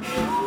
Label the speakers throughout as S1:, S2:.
S1: Oh!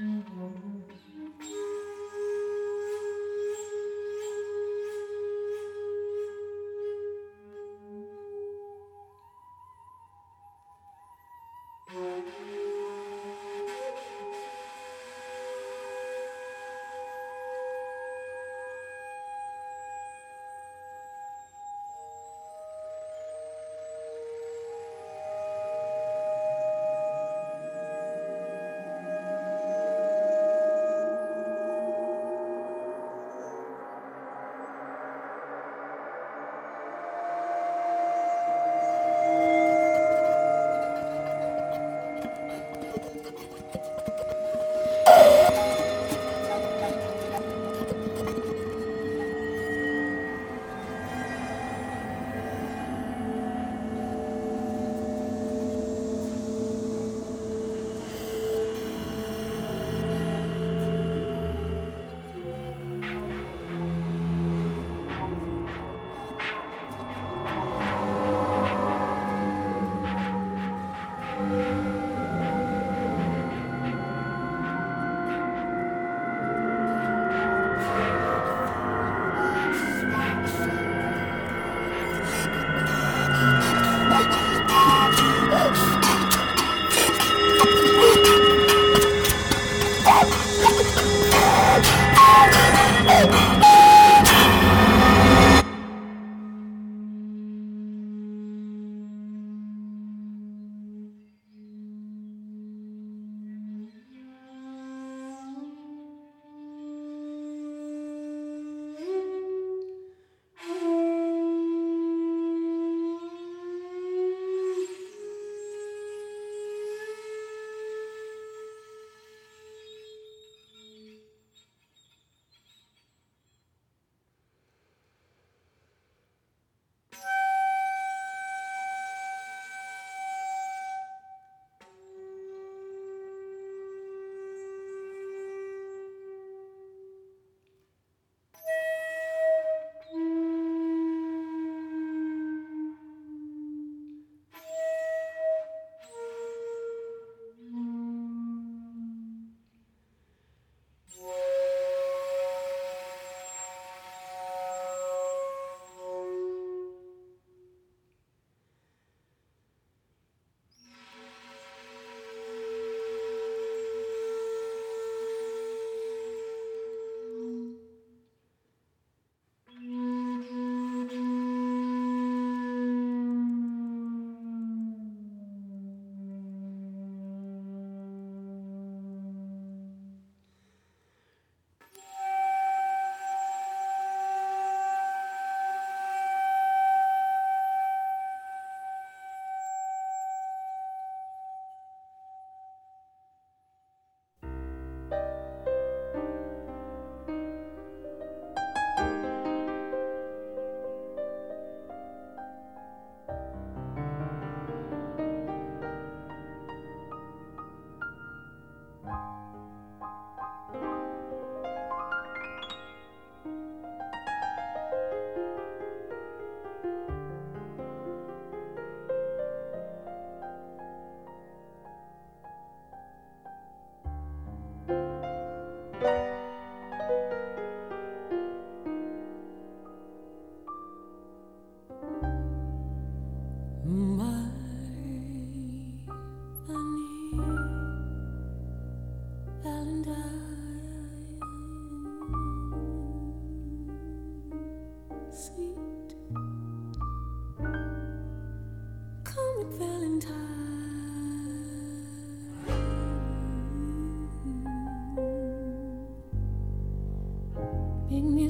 S1: Mm-hmm.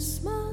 S1: smile.